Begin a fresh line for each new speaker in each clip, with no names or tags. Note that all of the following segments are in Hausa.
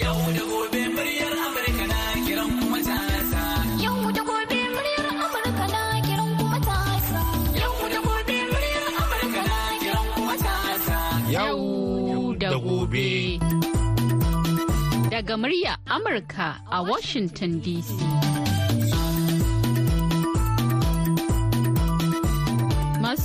Yau da gobe muryar Amurka na kiran kuma tasa.
Yau da gobe muryar Amurka na kiran kuma tasa.
Yau da gobe muryar Amurka na kiran kuma tasa.
Yau da gobe. Daga murya Amurka a Washington DC.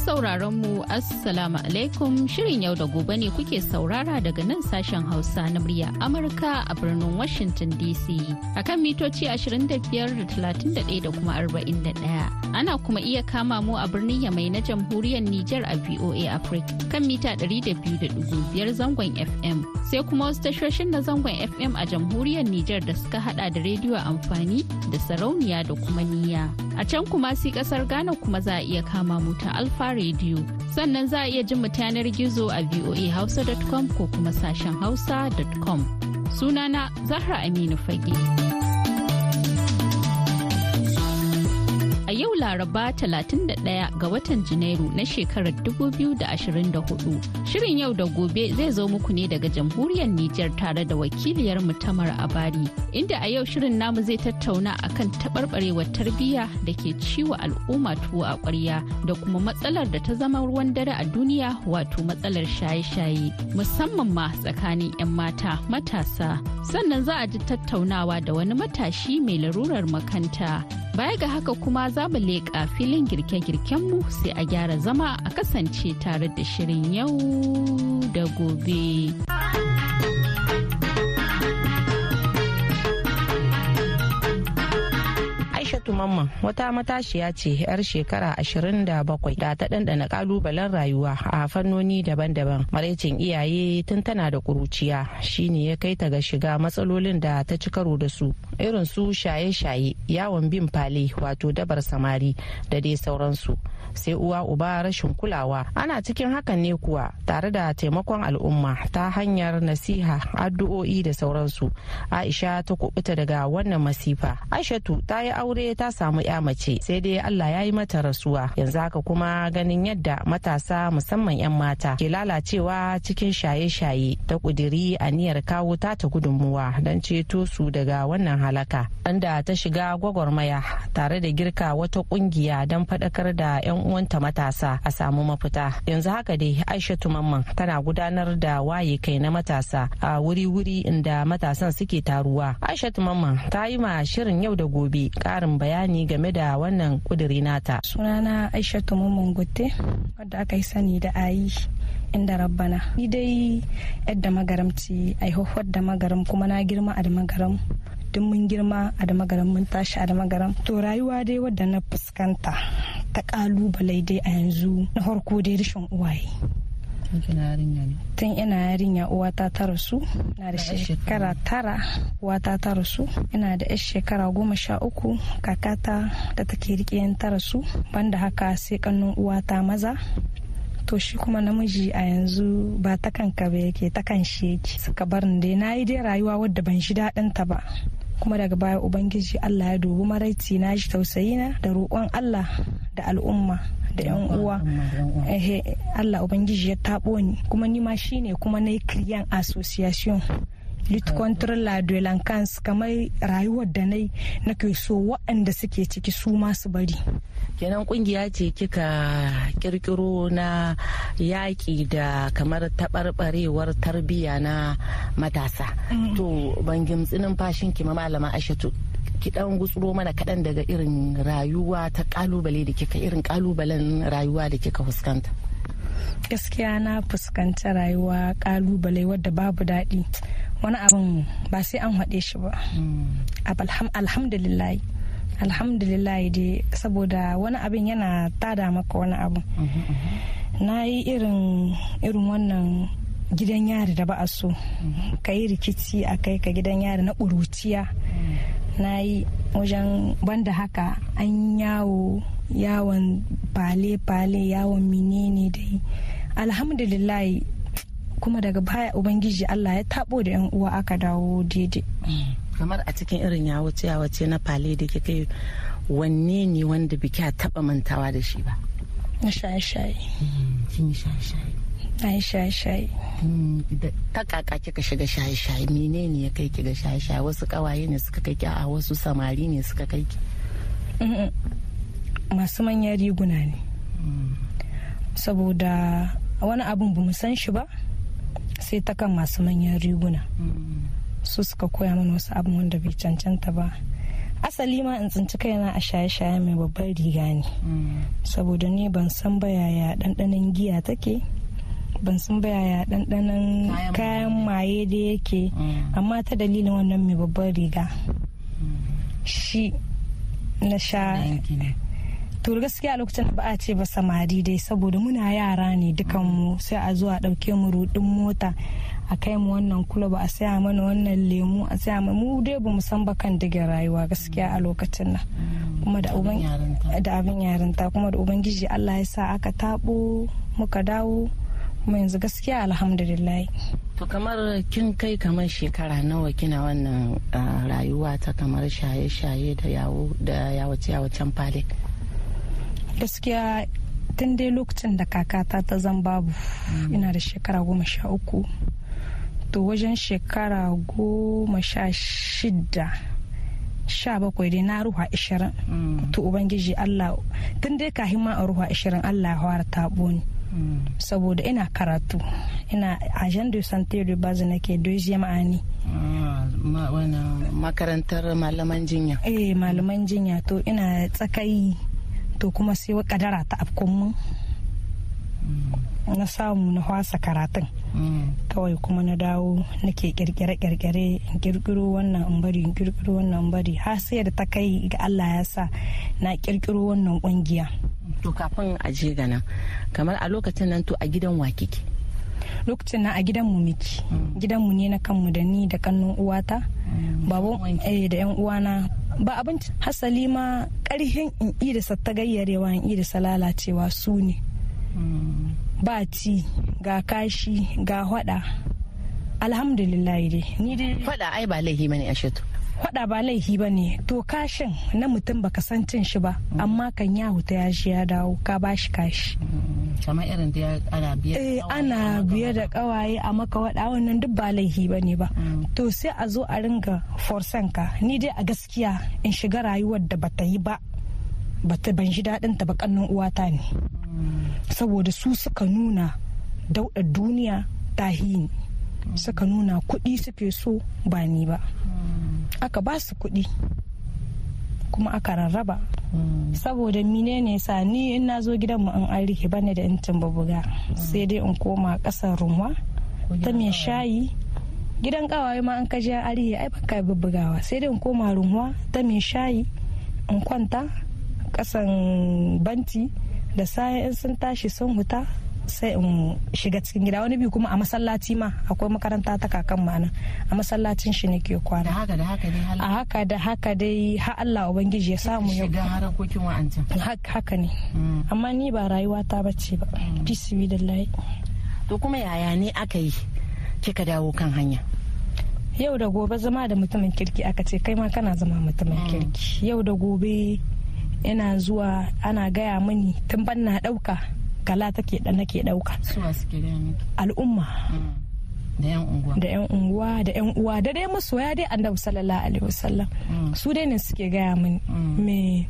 Sauraron mu Assalamu alaikum Shirin yau da gobe ne kuke saurara daga nan sashen Hausa na murya Amurka a birnin Washington DC. Akan mitoci 25 da 31 da kuma 41. Ana kuma iya kama mu a birnin Yamai na jamhuriyar Nijar a VOA Africa kan mita 200.5 zangon FM. Sai kuma wasu tashoshin na zangon FM a jamhuriyar Nijar da suka hada da rediyo amfani da sarauniya da kuma niyya. A can kuma si ƙasar Ghana kuma za a iya kama mu ta Alfa Radio. Sannan za a iya jin mu yanar gizo a voahausa.com ko kuma sashen hausa.com. Sunana Zahra Aminu Fage. A yau Laraba 31 ga watan Janairu na shekarar 2024. Shirin yau da gobe zai zo muku ne daga jamhuriyar Nijar tare da wakiliyar Tamar Abari. Inda a yau shirin namu zai tattauna akan taɓarɓarewar tarbiyya da ke ciwo al'umma tuwo a ƙwarya da kuma matsalar da ta zama ruwan dare a duniya wato matsalar shaye-shaye musamman ma tsakanin 'yan mata matasa. Sannan za a ji tattaunawa da wani matashi mai larurar makanta. Baya ga haka kuma za mu leƙa filin girke-girkenmu sai a gyara zama a kasance tare da shirin yau da gobe.
Aishatu Mamman wata matashiya ce 'yar shekara 27 da ta ɗanɗana ƙalubalen rayuwa a fannoni daban-daban. Maraicin iyaye tun tana da ƙuruciya shine ya kai ta ga shiga matsalolin da ta ci karo da su irin su shaye-shaye yawon bin fale wato dabar samari da dai sauransu. sai uwa uba rashin kulawa ana cikin hakan ne kuwa tare da taimakon al'umma ta hanyar nasiha addu'o'i da sauransu aisha ta kubuta daga wannan masifa aishatu ta yi aure ta samu ya mace sai dai allah ya yi mata rasuwa. Yanzu haka kuma ganin yadda matasa musamman 'yan mata ke lalacewa cikin shaye-shaye ta kudiri aniyar kawo ta ta gudunmuwa don ceto su daga wannan halaka. Inda ta shiga gwagwarmaya tare da girka wata ƙungiya don faɗakar da 'yan uwanta matasa a samu mafita. Yanzu haka dai aishatu mamman tana gudanar da waye kai na matasa a wuri-wuri inda matasan suke taruwa. Aishatu mamman ta yi ma shirin yau da gobe karin bayani game da wannan kuduri nata.
Sunana aishatu mamman gutte wadda aka yi sani da ayi inda rabbana. Ni dai yadda magaramci aihuhuwar da magaram kuma na girma a magaram. Duk mun girma a da magaram mun tashi a da magaram. To rayuwa dai wadda na fuskanta ta ƙalubale dai a yanzu na farko dai rashin uwaye. Tun ina yarinya uwata ta rasu na da shekara tara uwata ta rasu. Ina da yar shekara goma sha uku kakata da take riƙe ta rasu. Banda haka sai kannun uwata maza. To shi kuma namiji a yanzu ba ta kanka ba yake ta kan shi yake. Suka bar dai. Na yi dai rayuwa wadda ban shi daɗin ta ba. Kuma daga baya ubangiji allah ya dubi maraici na shi tausayi na da roƙon allah da al'umma. Da yan uwa. allah ubangiji ya taɓo ni. Kuma ni ma shine kuma na yi kiryan association. Lit contre la delinquance kamar rayuwar da na nake so waɗanda suke ciki su masu bari.
Kenan ƙungiya ce kika kirkiro na yaƙi da kamar taɓarɓarewar tarbiyya na matasa. To ban gimtsi numfashin ki malama aishatu. Ki dan gutsuro mana kaɗan daga irin rayuwa ta ƙalubale da kika irin kalubalen rayuwa da kika fuskanta.
Gaskiya na fuskanci rayuwa ƙalubale wadda babu daɗi. Wani abin ba sai an haɗe shi ba. Alhamdulillah alhamdulillah dai saboda wani abin yana tada maka wani abu. Na yi irin wannan gidan yari da ba a so. Ka yi rikici a kai ka gidan yari na ƙuruciya. Na yi wajen banda haka an yawo yawon fale-fale yawon menene dai. Alhamdulillah kuma daga baya ubangiji allah ya tabo da yan uwa aka dawo daidai.
Kamar a cikin irin yawace yawace na fale da kika yi wanne ne wanda biki a taba mantawa da shi ba?
Na shaye-shaye.
Shaye-shaye.
Na yi shaye-shaye
ta kaka kika shiga shaye-shaye menene ya kai ki ga shaye-shaye wasu kawaye ne suka kai ki a wasu samari ne suka kai ki?
Masu manyan riguna ne. Saboda wani abin ba mu san shi ba sai ta kan masu manyan riguna. Su suka koya mana wasu abin wanda bai cancanta ba. Asali ma in tsinci kaina a shaye-shaye mai babbar riga ne. Saboda ni ban san ba yaya ɗanɗanon giya take. Ban san ba yaya ɗanɗanon
Kayan
maye da yake. Amma ta dalilin wannan mai babbar riga. Shi na sha. To gaskiya a lokacin ba a ce ba samari dai saboda muna yara ne dukanmu sai a zuwa ɗauke mu rudin mota a kai mu wannan kula ba a saya mana wannan lemu a saya mana mu dai ba mu san ba kan digin rayuwa gaskiya a lokacin nan. Kuma da abin yarinta. kuma da ubangiji Allah ya sa aka tabo muka dawo kuma yanzu gaskiya alhamdulillah.
To kamar kin kai kamar shekara nawa kina wannan rayuwa ta kamar shaye-shaye da yawo da yawace yawacen fale?
Gaskiya tun dai lokacin da kakata ta zan babu ina da shekara goma sha uku. To wajen shekara goma sha shida sha bakwai dai na ruwa ishirin to ubangiji allah tun dai kahin ma a ruwa ishirin allah ya fara taɓo ni. Saboda ina karatu. Ina agent de santé de base nake deuxième année.
Ah, makarantar malaman jinya.
Eh malaman jinya to ina tsakai to kuma sai wa kadara ta afkon mun. Na samu na hwasa karatun. Kawai kuma na dawo nake kirkire-kirkire in kirkiro wannan in bari in kirkiro wannan in bari. Har sai da ta kai ga Allah ya sa na kirkiro wannan ƙungiya
to kafin a je ga nan kamar a lokacin nan to a gidan wa kike?
Lokacin na a gidanmu miki gidanmu ne na kanmu da ni da kannun uwata. Baban eh da yan uwana. Ba abinci hasali ma karhin in ida ta gayyarewa in ida lalacewa su ne. Ba ci ga kashi ga hwada alhamdulillah dai. Ni dai
fada ai ba laifi ba ne ashatu
hwada ba laifi ba ne. To kashin na mutum baka san cin shi ba amma kan ya huta ya shi ya dawo ka bashi kashi.
Kamar irin da ana biyar
eh ana biye da kawaye a maka wada wannan duk ba laifi ba ne ba. To sai a zo a ringa forsan ka. Ni dai a gaskiya in shiga rayuwar da bata yi ba bata ban ji daɗin ta ba uwata ne. Saboda su suka nuna dauɗa duniya tahini suka nuna kuɗi suke so ba ni ba. Aka ba su kuɗi kuma aka rarraba. Saboda mine ne sa ni in na zo gidanmu an an riƙe ba ne da intin babuga sai dai in koma ƙasar runwa ta mai shayi. Gidan kawaye ma an kaji an rihe ai baka bubbugawa. Sai dai in koma runwa ta mai shayi in kwanta ƙasan banti da sayan in sun tashi sun huta sai in shiga cikin gida. Wani biyu kuma a masallaci ma akwai makaranta ta kakan mana a masallacin shi ne ke kwana
haka da haka ne
a haka da haka dai har Allah ubangiji ya samu ya
shiga harakokin wa'ancan
hak- haka ne. Amma ni ba rayuwa ta bace ba. Bismillahi
to kuma yaya ne aka yi kika dawo kan hanya?
Yau da gobe zama da mutumin kirki aka ce kai ma kana zama mutumin kirki. Yau da gobe yana zuwa ana gaya mini tun ban na ɗauka kala take da nake
ɗauka
al'umma.
Da yan unguwa?
Da yan unguwa da yan uwa da dai masoya dai annabi sallallahu alaihi wasallam. Su dai ne suke gaya mini. Me?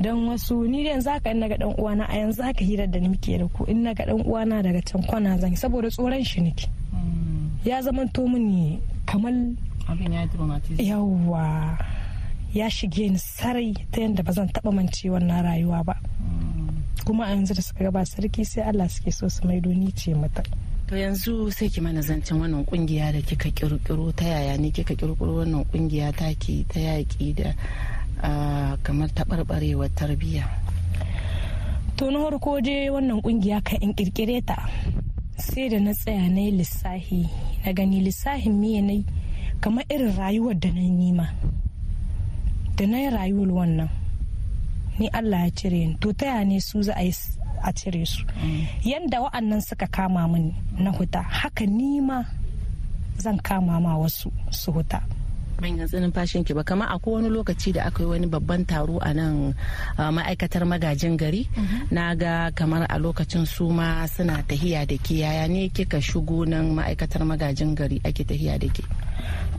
Dan wasu ni dai yanzu haka in na ga dan uwana a yanzu haka hirar da muke da ku in na ga dan uwana daga can kwana zan saboda tsoron shi nake. Ya zama to mini kamar
abin ya
yawwa. Ya shige ni sarai ta yadda ba zan taba mance wannan rayuwa ba. Kuma a yanzu da suka gaba sarki sai Allah suke so su maido ni ce mata.
To yanzu sai ki mana zancen wannan ƙungiya da kika kirkiro ta yaya ne kika kirkiro wannan ƙungiya taki ta yaƙi da kamar taɓarɓarewar tarbiyya?
To na farko dai wannan ƙungiya kan in kirkire ta sai da na tsaya na yi lissahi. Na gani lissahin miye na kamar irin rayuwar da na nima da na yi rayuwar wannan. Ni Allah ya cire ni. To taya ne su za a yi a cire su? Yanda wa'annan suka kama mini na huta haka nima zan kama ma wasu su huta.
Ban yantsi numfashin ki ba kamar akwai wani lokaci da aka yi wani babban taro a nan ma'aikatar magajin gari. Na ga kamar a lokacin su ma suna tahiya da ke. Yaya ne kika shigo nan ma'aikatar magajin gari ake tahiya da ke?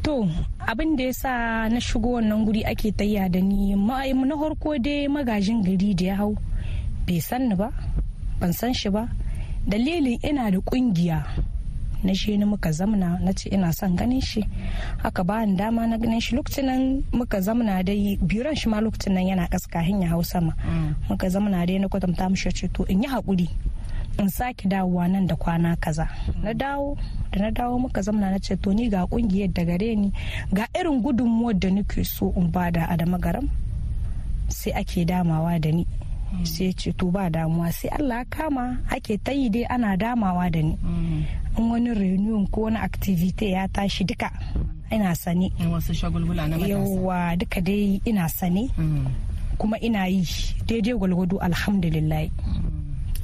To abin da ya sa na shigo wannan guri ake tahiya da ni na farko dai magajin gari da ya hau bai san ni ba ban san shi ba. Dalilin ina da ƙungiya na shi ni muka zamna na ce ina son ganin shi. Haka ba ni dama na ganin shi. Lokacin nan muka zamna dai biran shi ma lokacin nan yana kaskahin ya hau sama muka zamna dai na kwatanta mishi ce to in yi haƙuri. In sake dawowa nan da kwana kaza. Na dawo da na dawo muka zamna na ce to ni ga ƙungiyar da gare ni ga irin gudunmuwar da nake so in ba da a da magaram sai ake damawa da ni. Sai ce to ba damuwa. Sai Allah kama ake ta yi dai ana damawa da ni. In wani reunion ko wani activity ya tashi duka ina sane.
Wasu shagulgula na
yawa duka dai ina sane. Kuma ina yi daidai gwalgwado alhamdulillah.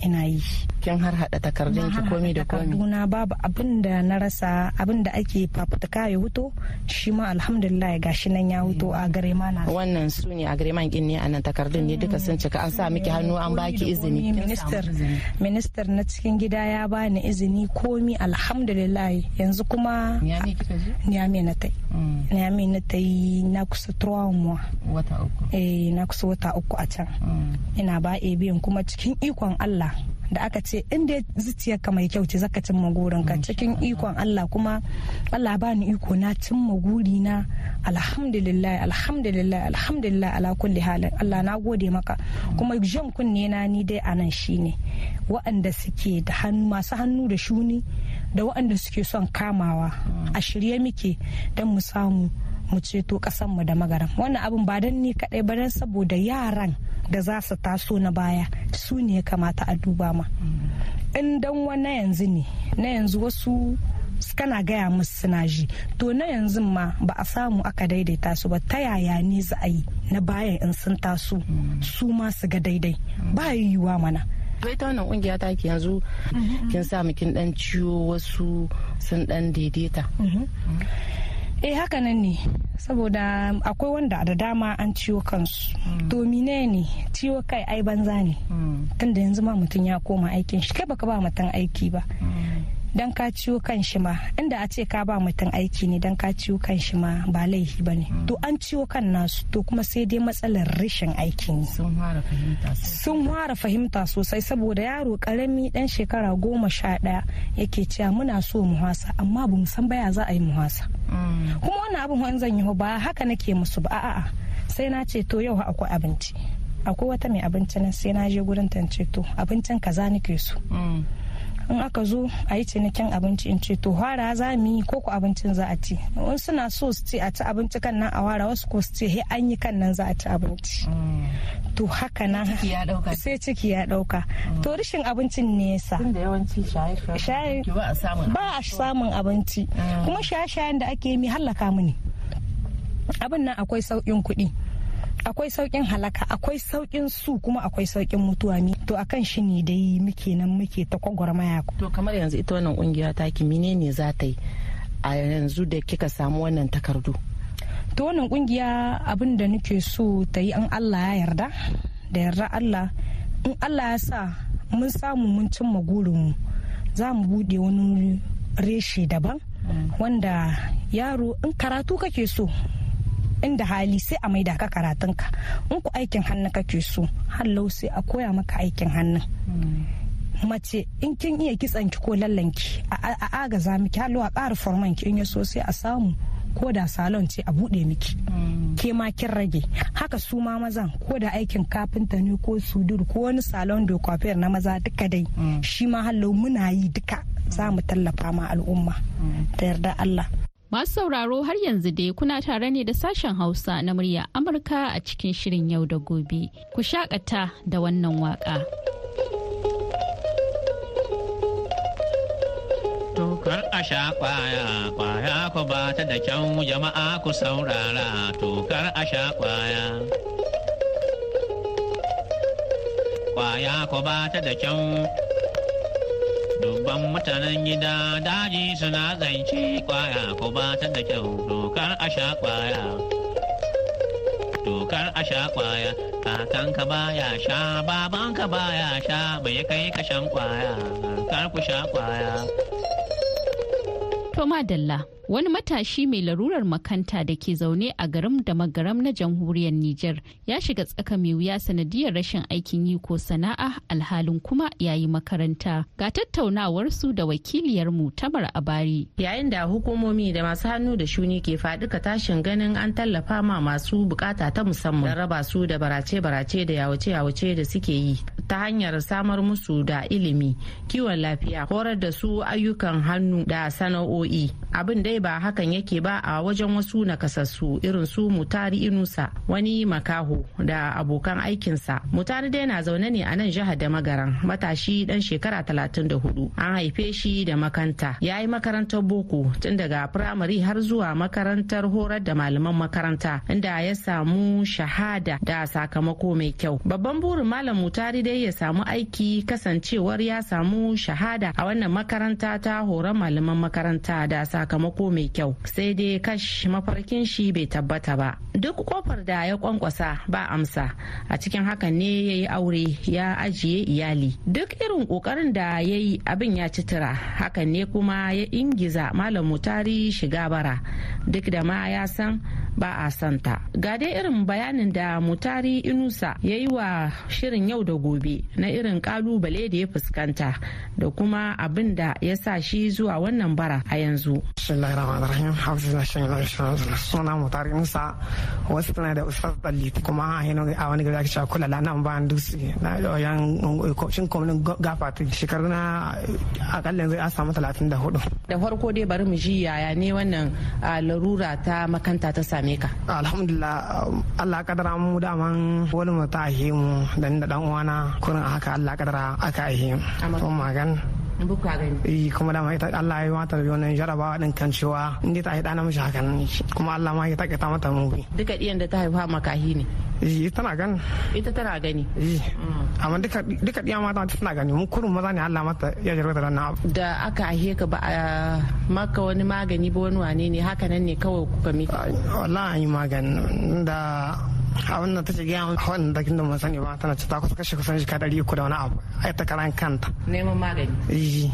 Ina yi.
Kin har hada takardun ki komi da komi?
takarduna babu abin da na rasa abin da ake fafutuka ya huto shi ma alhamdulillah gashi nan ya huto a gare ma na.
Wannan su ne a gare man kin ne a nan takardun ne duka sun cika. An sa miki hannu an baki izini.
Minister minister na cikin gida ya bani izini komi alhamdulillah. Yanzu kuma
niyame kika je
niyame na tai. Niyame na tai na kusa trauma
wata uku.
Eh na kusa wata uku a can. Ina ba biyan kuma cikin ikon Allah. Da aka ce inda zuciyarka mai kyau ce zaka cimma ka cikin ikon Allah kuma Allah bani iko na cimma guri na alhamdulillah alhamdulillah alhamdulillah ala kulli halin Allah na gode maka. Kuma jan kunne na ni dai a nan shine waɗanda suke da hannu masu hannu da shuni da waɗanda suke son kamawa. A shirye muke don mu samu mu ceto mu da magaram wannan abin ba don ni kaɗai ba don saboda yaran da za su taso na baya su ne ya kamata a duba ma. In dan wani yanzu ne na yanzu wasu kana gaya musu suna ji. To na yanzu ma ba a samu aka daidaita su ba ta yaya ne za a yi na bayan in sun taso su ma su ga daidai? Ba yiwuwa mana.
Bai ta wannan ƙungiya ta ke yanzu kin sa kin dan ciwo wasu sun dan daidaita.
Eh haka nan ne. Saboda akwai wanda da dama an ciwo kansu. To mine ne? Ciwo kai ai banza ne. Tunda yanzu ma mutum ya koma aikin shi. Kai baka ba mutum aiki ba. Dan ka ciwo kan shi ma inda a ce ka ba mutum aiki ne dan ka ciwo kan shi ma ba laifi ba ne. To an ciwo kan nasu to kuma sai dai matsalar rashin aiki ne. Sun fara fahimta sosai. Saboda yaro ƙarami dan shekara goma sha ɗaya yake cewa muna so mu hasa amma ba san baya za a yi mu hasa kuma wannan abin wani zan yi ba haka nake musu ba a'a sai na ce to yau akwai abinci. Akwai wata mai abinci nan sai na je gurin tance to abincin kaza nake so. In aka zo a yi cinikin abinci in ce to hara za mu yi koko abincin za a ci? Wani suna so su ce a ci abinci kan nan a wara wasu ko su ce he an yi kan nan za a ci abinci. To haka na sai ciki ya ɗauka to rashin abincin ne yasa ba a samun abinci. kuma shaye-shayen da ake yi hallaka mu ne? Abin nan akwai sauƙin kuɗi. Akwai saukin halaka akwai saukin su kuma akwai saukin mutuwa. Ne to akan shi ne dai muke nan muke ta kwagwarmaya
to kamar yanzu ita wannan ƙungiya ta ki menene za ta yi? A yanzu da kika samu wannan takardu.
To wannan ƙungiya abin da nake so ta yi an Allah ya yarda da yarda Allah in Allah ya sa mun samu mun cimma gurinmu za mu buɗe wani reshe daban wanda yaro in karatu kake so inda hali sai a maida ka karatunka. In ku aikin hannu kake so hallau sai a koya maka aikin hannun. Mace in kin iya kitsanki ko lallanki a agaza miki hallo a ƙara forman ki in ya so sai a samu ko da salon ce a buɗe miki. Ke ma kin rage. Haka su ma mazan ko da aikin kafinta ne ko sudur ko wani salon da kwafiyar na maza duka dai shi ma hallo muna yi duka za mu tallafa ma al'umma. Da yarda Allah.
Masu sauraro har yanzu dai kuna tare ne da sashen Hausa na murya Amurka a cikin shirin yau da gobe. Ku shakata da wannan waƙa.
Tokar a sha ƙwaya, ƙwaya ku ba ta da kyau jama'a ku saurara, tokar a sha ƙwaya. Kwaya ku ba ta da kyau dubban mutanen gida daji suna zance ƙwaya ko ba ta da kyau dokar a sha ƙwaya. Dokar a sha ƙwaya kakanka baya sha babanka baya sha bai kai ka shan ƙwaya kar ku sha ƙwaya.
To madalla wani matashi mai larurar makanta da ke zaune a garin da magaram na jamhuriyar Nijar ya shiga tsaka mai wuya sanadiyar rashin aikin yi ko sana'a alhalin kuma yayi makaranta. Ga tattaunawar su da wakiliyarmu Tamar Abari.
Yayin da hukumomi da masu hannu da shuni ke faɗika tashin ganin an tallafa ma masu buƙata ta musamman raba su da barace-barace da yawace-yawace da suke yi ta hanyar samar musu da ilimi, kiwon lafiya, horar da su ayyukan hannu da sana'o'i. Abin dai ba hakan yake ba a wajen wasu nakasassu irin su Mutari Inusa wani makaho da abokan aikinsa. Mutari dai na zaune ne a nan jihar da magaran matashi dan shekara 34 an haife shi da makanta. Ya yi makarantar boko tun daga firamare har zuwa makarantar horar da malaman makaranta inda ya samu shahada da sakamako mai kyau. Babban burin malam mutari dai ya samu aiki kasancewar ya samu shahada a wannan makaranta ta horon malaman makaranta da sakamako mai kyau sai dai kash mafarkin shi bai tabbata ba. Duk ƙofar da ya kwankwasa ba amsa. A cikin hakan ne ya yi aure ya ajiye iyali. Duk irin ƙoƙarin da ya yi abin ya ci tura. Hakan ne kuma ya ingiza malam mutari shiga bara. Duk da ma ya san ba a santa. Ga dai irin bayanin da mutari inusa ya yi wa shirin yau da gobe na irin ƙalubale da ya fuskanta da kuma abin da ya sa shi zuwa wannan bara a yanzu.
Suna mutari Musa wasu tana da ustaz dalli kuma a wani gari ake cewa kula la nan bayan dutse. Na yan shin komin gafata shekaru na akalla yanzu a samu talatin da huɗu.
da farko dai bari mu ji yaya ne wannan larura ta makanta ta same ka
Alhamdulillah Allah kadara mu daman wani mu ta ahe mu da ni da dan uwana kurin a haka Allah kadara aka ahe mu.
Amma-
Kuma magan
buka gani
Eh, kuma dama ita Allah ya mata da wannan jarabawa din kan cewa in dai ta haɗa namiji hakan ne kuma Allah ma ya taƙaita mata mubi.
duka ɗiyan da ta haifa makahi ne.
Eh, tana gan
ita tana gani.
Eh, amma duka duka diya mata tana gani. Mun kurun maza ne Allah mata ya jarrata da abu.
Da aka aihe ka ba maka wani magani ba wani wane ne haka nan ne kawai kuka mika
Ai, wallahi magani da abin da take gaya wannan da kin da mun sani ba tana ce ta kusa kashe kusan shika ɗari uku da wani abu. Ai ta karan kanta.
Neman magani.
Eh,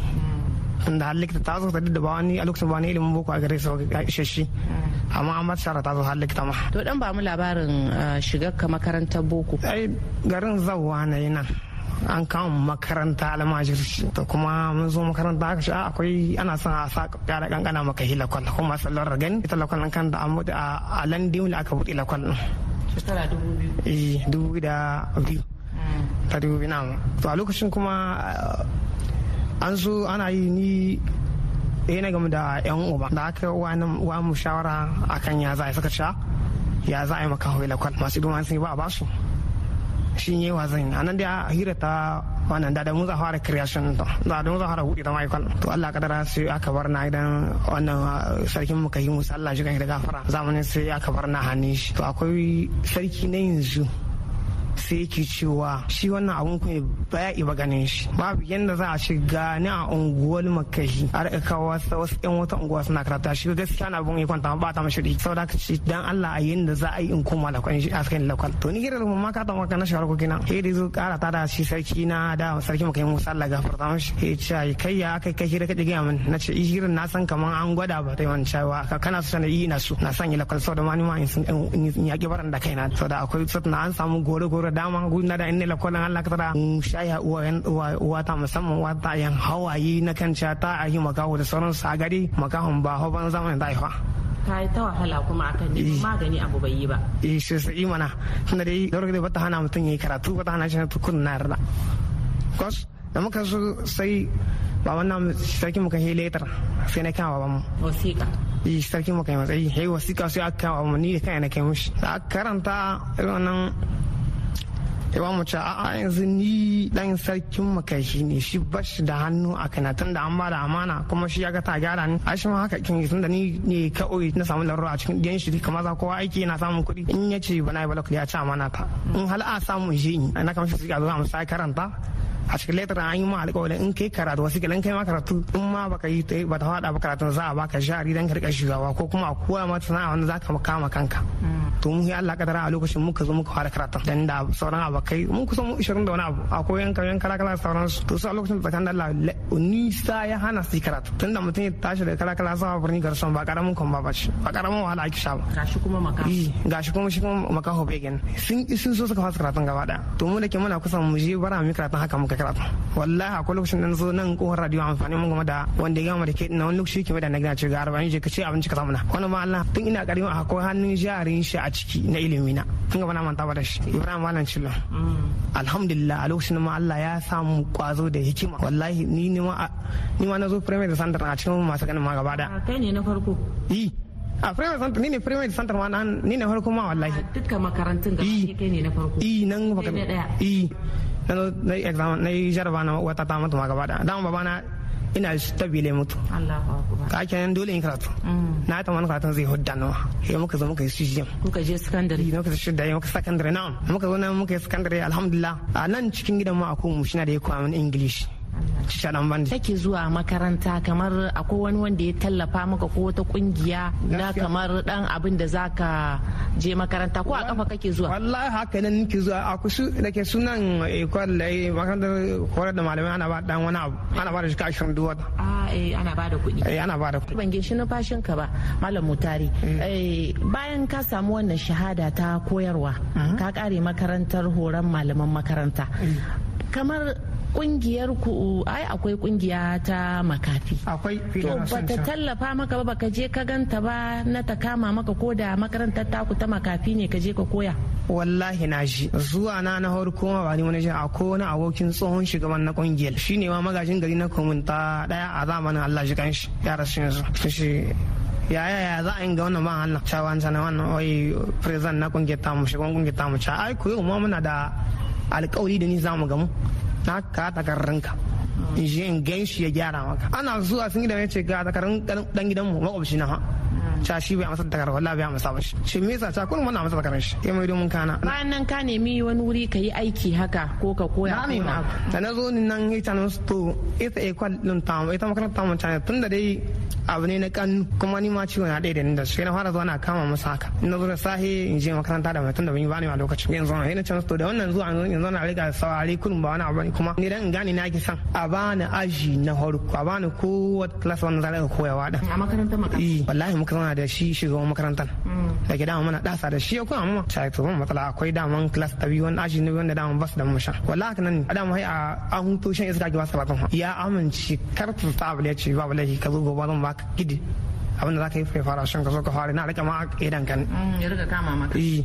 da har likita ta zo ta da ba wani a lokacin ba wani ilimin boko a gare su ga isasshe amma an ba ta shara ta zo har likita ma.
To dan ba mu labarin uh, shigar ka makarantar boko.
Ai garin zawwa na yi nan. An kama makaranta almajirci to kuma mun zo makaranta aka ce a akwai ana son a sa yara kankana maka hi lakwal kuma sallar gani ita lakwal kan da a landin aka buɗe lakwal din
shekara dubu biyu.
Eh dubu da biyu. Ta dubu biyu na to a lokacin kuma eh, an zo ana yi ni eh na game da yan uba da aka wa nan wa mu shawara akan ya za a yi suka sha ya za a yi maka hawai lakwal masu ido sun yi ba a ba su shi ne wa zan yi. Anan dai a hira ta wannan da da mu za fara creation da da mu za fara buɗe ta ma'aikal to Allah kadara sai aka bar na idan wannan uh, sarkin muka yi musu Allah shi kan da gafara. Zamanin sai aka bar na hannun shi. To akwai sarki na yanzu. Sai yake cewa shi wannan abun kuma baya iba ganin shi. Babu yadda za a ce gani a unguwar makashi a riƙa kawo wasu yan wata unguwa suna karata shi gaskiya na abun ya kwanta ba ta mashi ri saboda ka ce dan Allah a yanda za a yi in koma lakwal shi a cikin lakwal. To ni gidan mu ma ka ta maka na shawar ko kina sai dai zo kara ta da shi sarki na da sarki maka yi musa Allah gafarta mashi. Ya ce ai kai ya kai kai hira kaje ga min? Na ce hirin na san kaman an gwada ba ta yi wani cewa ka kana so na yi na so. Na san yi lakwal saboda ma ni ma in yaƙi baran da kaina. Saboda akwai satna an samu gore gore dama gudun da inda lakwalan Allah ka tara. Shaya uwa ta musamman uwa ta yan hawaye na kan ta a yi makaho da sauransu a gari. Makahon ba hau ban zamanin da haifa.
Ta yi ta wahala kuma akan neman magani abu bai yi ba.
Eh sai mana. Tunda dai da da bata hana mutum yayi karatu bata hana shi tukun na yarda. Kos da muka so sai baban sarki muka yi letter sai na kama baban mu
wasiƙa.
Yi sarki muka yi matsayi. Yayi wasiƙa sai aka kama mu ni da kai na kai mushi. Da aka karanta irin wannan yawa mu ce a yanzu ni dan sarkin makashi ne shi ba shi da hannu a kanatan da an ba da amana kuma shi ya ga ta gyara ni. A shi ma haka kin tunda ni ne kawai na samu larura a cikin diyan shi kamar za kowa aiki yana samun kuɗi. In ya ce bana yi balak ya ci amana ta. In hal a samu shi na kamar shi suka zo a musaya karanta. A cikin letter an yi ma alƙawarin in kai karatu wasu kilan kai ma karatu in ma baka yi ta ba ta faɗa ba karatun za a baka jari dan ka riƙa shigawa ko kuma a koya mata sana'a wanda za ka kama kanka. To mun yi Allah kadara a lokacin muka zo muka fara karatun. Dan da sauran abokai mun kusan mu 20 da wani abu. Akwai yan yan kala kala sauran su to su a lokacin tsakanin Allah nisa ya hana su karatu. Tunda mutum ya tashi da kala kala sama birni garson ba ƙaramin kon ba ba shi ba ƙaramin wahala ake sha ba.
Gashi kuma maka
gashi kuma shi kuma makaho begen sun sun so suka fasa karatun gaba ɗaya to mu da ke muna kusan mu je bara mu karatun haka muka karatu wallahi akwai lokacin da zo nan kohar radio amfani mun game da wanda ya gama da ke na wani lokaci ke da na gina ce ga arba'in je ka ce abinci ka samu na. Wani ma Allah tun ina karin akwai hannun jarin shi a ciki na ilimi na. Tun gaba na manta ba da shi. Ibrahim Malam Cillo alhamdulillah a lokacin ma Allah ya samu kwazo da hikima. Wallahi ni ne ma ni ma na zo primary center a cikin masu ganin ma gaba da
kai ne na farko?
Yi a primary center ni ne primary center ma nan ni ne farko ma wallahi.
Dukkan makarantun gaba kai ne na farko?
Yi nan
ɗaya.
yi na na yi exam na yi jaraba na wata ta mutu ma gaba da dama babana ina stabile mutu. Ka kenan dole in karatu. Na ta wani karatun zai hudda nawa. Sai muka zo muka yi CGM.
Kuka je secondary?
Muka shi da muka secondary. Na muka zo nan muka yi secondary alhamdulillah. A nan cikin gidan mu akwai mu shina da ya koya min english. Dan bandi.
Kake zuwa makaranta kamar akwai wani wanda ya tallafa maka ko wata ƙungiya na kamar dan abin da zaka je makaranta ko a kafa kake zuwa?
Wallahi haka nan nake zuwa. A kusu da ke sunan ekwal da yi makarantar horar da malamai ana ba dan wani abu ana ba da shi ashirin duk wata.
A eh ana ba da kuɗi.
Eh, ana ba da kuɗi.
Ban gishi numfashin ka ba malam mutari. Eh, bayan ka samu wannan shahada ta koyarwa ka kare makarantar horon malaman makaranta kamar ƙungiyar ku ai akwai ƙungiya ta makafi.
Akwai
to
fiye
bata tallafa maka ba baka je ka ganta ba na ta kama maka ko da makarantar taku ta makafi ne ka je ka koya?
Wallahi na shi zuwa na na farko ma ba ni wani shi akwai wani abokin tsohon shugaban na ƙungiyar. Shine ma magajin gari na komunta ɗaya a zamanin Allah shi kanshi ya rasu yanzu. Shi ya ya ya za a yi ga wannan ban Allah? Cewa an sana wannan wai president na ƙungiyar tamu shugaban ƙungiyar tamu. Ca ai ko yau ma muna da alkawari da ni za mu gamu. Na ka takarrinka in je in gan shi ya gyara maka. Ana zuwa sun gidan ya ce ga takarrin dan gidanmu makwabci na ha. Ca shi bai amsa takarar wallahi bai amsa ba shi. Shi me yasa? Ca kun wannan amsa takarar shi. Ya mai domin kana.
Bayan nan ka nemi wani wuri ka yi aiki haka ko ka koya
na
ko
ma
abu.
Da na zo ni nan ita na to ita ekwal din tamu ita makarantar tamu ta tun da dai abu ne na kan kuma ni ma ciwo na ɗaya da ni da shi. Na fara zuwa na kama masa haka. In na zo da sahi in je makaranta da mutum da ban yi bani a lokacin. Yanzu na ina can to da wannan zuwa yanzu na riga saurari kullum ba wani abu ne kuma ni dan in gane na ki san. A bani aji na farko a bani ko wata class wannan za ka koyawa da
a makarantar makafi
Eh, wallahi muka zauna da shi shugaban makarantar. Da ke dama mana dasa da shi ya kuma amma sai to ban matsala. Akwai daman class ta biyu wani aji ne wanda daman bas da mu sha. Wallahi haka nan dama hai a an hutu shan iska ki ba ya amince kar ta ya ce babu laifi ka zo gobe zan baka gidi. Abinda za ka yi fara shan ka zo ka fara. Na riƙe ma idan kan
ya riga kama maka.
Eh.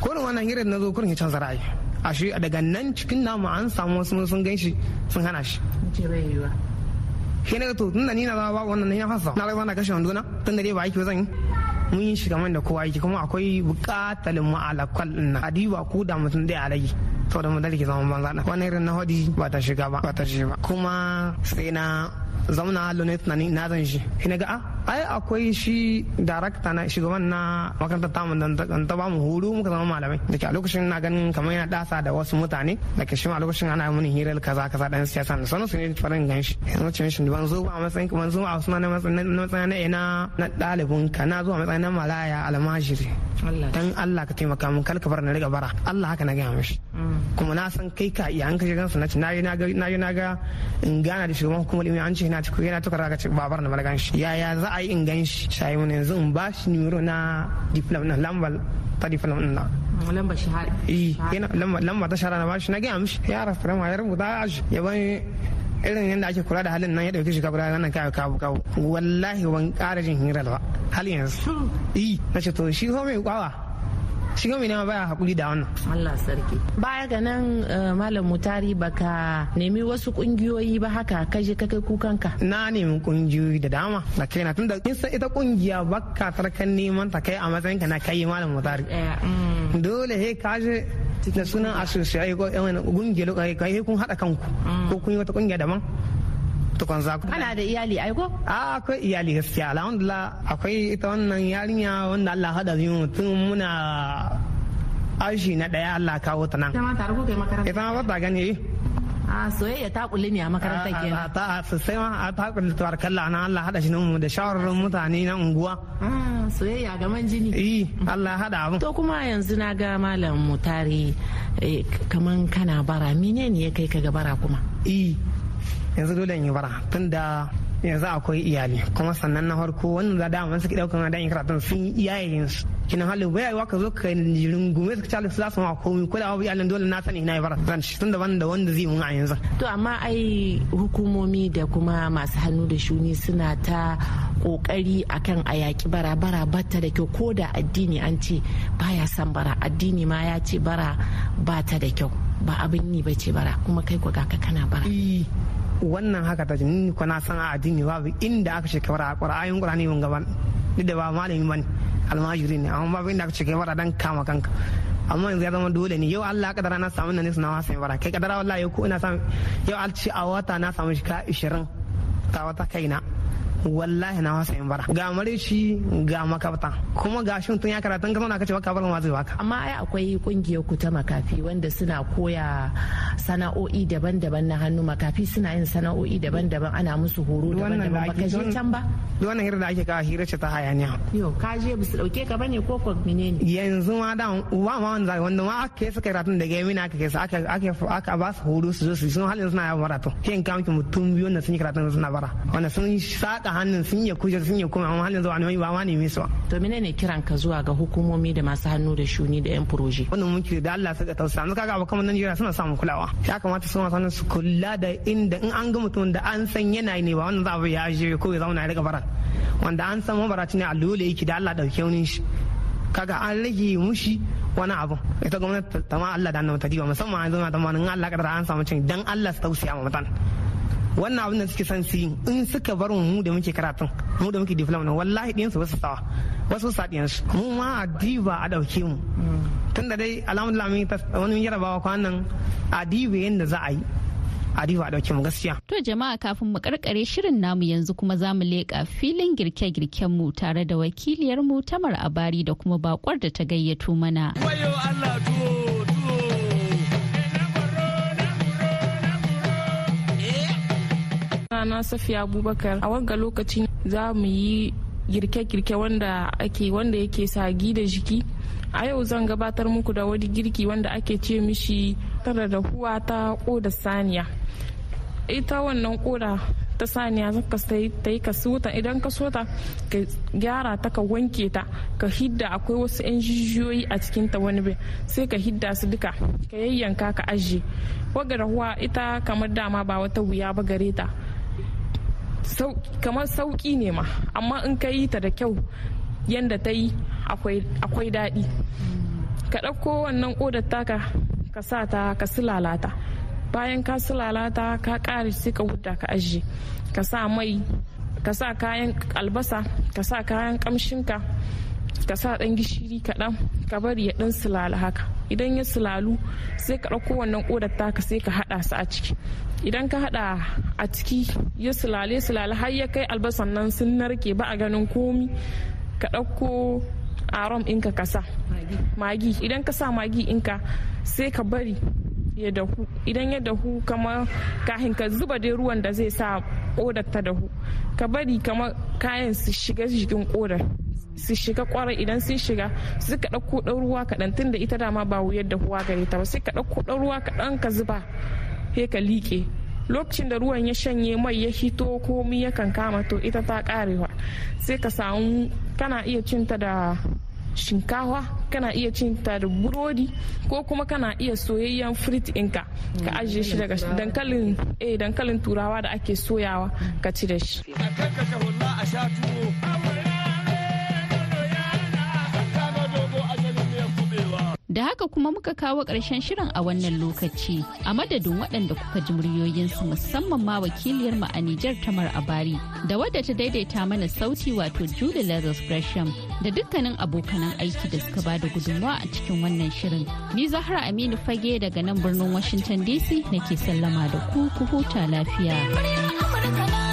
Kurin wannan hirar na zo kurin ya canza ra'ayi. Ashe daga nan cikin namu an samu wasu sun gan shi sun hana shi. Shi ne to tunda ni na zama babu wannan ya fasa. Na zama na kashe wandona tunda dai ba aiki zan mun yi shi kamar da kowa aiki kuma akwai buƙatar din na adiba ko da mutum dai a rage saboda mu dalike zaman banza da wannan irin na hodi ba ta shiga ba ba ta shiga ba. Kuma sai na zauna tunani na zan shi. Sai na ga a ai akwai shi darakta na shugaban na makarantar tamu da ta ba mu horo muka zama malamai. Da ke a lokacin na ganin kamar yana dasa da wasu mutane. Da ke shi ma a lokacin ana mini hirar kaza kaza dan siyasa da sanin su ne farin gan shi. Yanzu ce shi ban zo ba a matsayin ban zo a suna na matsayin na ina na ɗalibin ka. Na zo a matsayin na malaya almajiri. Dan Allah ka taimaka min kar ka bar na riga bara. Allah haka na gaya mishi. Kuma na san kai ka iya an kashe gansu na ci na yi na ga ga in gana da shugaban hukumar ilimi an ce na ci yana tukar ka ce babar na malagan shi. Yaya za a yi in gan shi. Shayi mun yanzu in ba shi numero na diploma na lambar ta diploma din na.
Lamba shahada
eh yana lamba ta shara na ba shi. Na gaya mishi ya ma ya rubuta shi. Ya bani irin yadda ake kula da halin nan ya ɗauke shi kabura wannan kawo kawo kawo. Wallahi ban ƙara jin hirar ba hal yanzu. Eh na ce to shi ko mai kwawa shi ko mai nema baya haƙuri da wannan.
Allah sarki. Baya ga nan eh, malam mutari baka nemi wasu kungiyoyi ba haka ka je ka kai kukanka.
Na nemi kungiyoyi da dama da kaina tun da kin san ita ƙungiya bakka tarkan neman ta kai a matsayin ka na kai malam mutari.
Eh, mm,
dole he ka je da sunan association ko yan ƙungiya kai kai kun hada kanku. Ko kun yi wata ƙungiya daban. Tukun za ku
kana da iyali aiko
a akwai iyali gaskiya. Alhamdulillah akwai ita wannan yarinya wanda Allah hada mu mutum muna ashi na ɗaya Allah kawo ta nan.
Ita ma tare ko kai makaranta?
Ita ma bata gani. Eh
a soyayya ta kulli ne a makarantar kenan.
ta sosai ma a ta kulli tabarkalla na Allah hada shi mu da shawararin mutane na unguwa.
Ah, soyayya gaman jini
eh Allah hada abun
to kuma yanzu na ga malam mutari eh, kaman kana bara. Menene ya kai ka ga bara kuma?
Eh yanzu dole in yi bara tunda yanzu akwai iyali. Kuma sannan na farko wannan da dama suke ɗaukan da yin karatun sun yi iyayen su. Kina halin bai yiwa ka zo ka rungume su cale su za su ma komai. Ko da babu iyalin dole na sani ina yi bara zan shi tunda wanda wanda zai mun a yanzu.
To amma ai hukumomi da kuma masu hannu da shuni suna ta ƙoƙari akan a yaki bara. Bara bata da kyau ko da addini an ce baya son bara. Addini ma ya ce bara bata da kyau. Ba abin yi bace bara. Kuma kai ga ka kana bara.
Eh, wannan haka ta ni ko na san addini babu inda aka ce kawara qur'anin qur'ani mun gaban duk da ba malami ba ne almajiri ne amma babu inda aka ce kawara dan kama kanka. Amma yanzu ya zama dole ne yau Allah ya kadara na samu nan suna wasa bara kai kadara wallahi yau ko ina samu yau al ci a wata na samu shika 20 ta wata kaina. Wallahi na wasa yin bara. Ga marishi ga makabta kuma ga shi tun ya karatun ka zauna ka ce baka bar ma zai baka
amma ai akwai ƙungiyar ku ta makafi wanda suna koya sana'o'i daban-daban na hannu. Makafi suna yin sana'o'i daban-daban ana musu horo daban-daban.
da
baka je can ba?
Wannan hira da ake kawo hira ce ta hayaniya.
Yo ka je bisu ɗauke ka ba ne ko ko menene?
Yanzu ma da ma wanda wanda ma aka yi suka yi ratun daga yamina aka kai aka ba su horo su zo su sun halin suna yawon bara to. Kin ka miki mutum biyu wanda sun yi karatun suna bara wanda sun saka hannun sun yi kujar sun yi kuma amma halin zuwa ne ba ma ne mai su
to menene kiran ka zuwa ga hukumomi da masu hannu da shuni da yan proje
wannan muke da Allah suka tausa yanzu kaga abokan Najeriya suna samun kulawa. Ya kamata su masu su kula da inda in an ga mutum da an san yana ne ba wannan za a ya je ko ya zauna ya riga bara. Wanda an san mabaraci ne a dole yake da Allah ɗauke wani shi. Kaga an rage mushi wani abu. Ita gwamnati ta ma Allah da annabi ta diba musamman an zama da in Allah kadara an samu cin dan Allah su tausaya ma mutane. Wannan abin da suke son su yi in suka bar mu da muke karatun mu da muke diploma wallahi ɗiyan su ba su sawa. Wasu sa ɗiyan su mu ma a diba a ɗauke mu. Tun da dai alhamdulillah mun wani yarabawa kwanan a diba yadda za a yi. A diba a ɗauke mu gaskiya.
To jama'a kafin mu karkare shirin namu yanzu kuma za mu leƙa filin girke-girken mu tare da wakiliyar mu Tamar Abari da kuma bakwar da ta gayyato mana.
Na safiya abubakar. A wanga lokacin za mu yi girke-girke wanda ake wanda yake sagi da jiki. A yau zan gabatar muku da wani girki wanda ake ce mishi tara da huwa ta koda saniya. Ita wannan koda ta saniya zaka sai ta yi ka sota idan ka sota ka gyara ta ka wanke ta ka hidda akwai wasu 'yan jijiyoyi a cikin ta wani bai sai ka hidda su duka ka yayyanka ka ajiye. Waga rahuwa ita kamar dama ba wata wuya ba gare ta. Kamar sauƙi ne ma amma in ka yi ta da kyau yadda ta yi akwai daɗi. Ka ɗauko wannan ƙodar taka ka sa ta ka sulalata. Bayan ka sulalata ka ƙare sai ka huta ka ajiye. Ka sa mai ka sa kayan albasa ka sa kayan ƙamshinka ka sa ɗan gishiri kaɗan ka bari ya ɗan sulala haka. Idan ya sulalu sai ka ɗauko wannan ƙodar taka sai ka haɗa su a ciki. Idan ka haɗa a ciki ya sulale sulale har ya kai albasan nan sun narke ba a ganin komi ka ɗauko arom ɗinka ka sa. Magi. Idan ka sa magi ɗinka sai ka bari ya dahu. Idan ya dahu kamar kahin ka zuba dai ruwan da zai sa ƙodar ta dahu ka bari kamar kayan su shiga jikin ƙodar. Su shiga ƙwarai idan sun shiga su ka ɗauko ɗan ruwa kaɗan tun da ita dama ba wuyar da huwa gare ta ba sai ka ɗauko ɗan ruwa kaɗan ka zuba sai ka liƙe. Lokacin da ruwan ya shanye mai ya hito komi ya kan kama to ita ta karewa sai ka samu kana iya cinta da shinkawa kana iya cinta da burodi ko kuma kana iya soyayyen frit ɗinka ka ajiye shi daga dankalin eh dankalin turawa da ake soyawa ka ci da shi.
Da haka kuma muka kawo ƙarshen shirin a wannan lokaci a madadin waɗanda kuka ji muryoyinsu musamman ma wakiliyar mu a Nijar Tamar Abari da wadda ta daidaita mana sauti wato Julie Lazarus Gresham da dukkanin abokanan aiki da suka ba da gudunmawa a cikin wannan shirin. Ni Zahra Aminu Fage daga nan birnin Washington DC nake sallama da ku ku huta lafiya.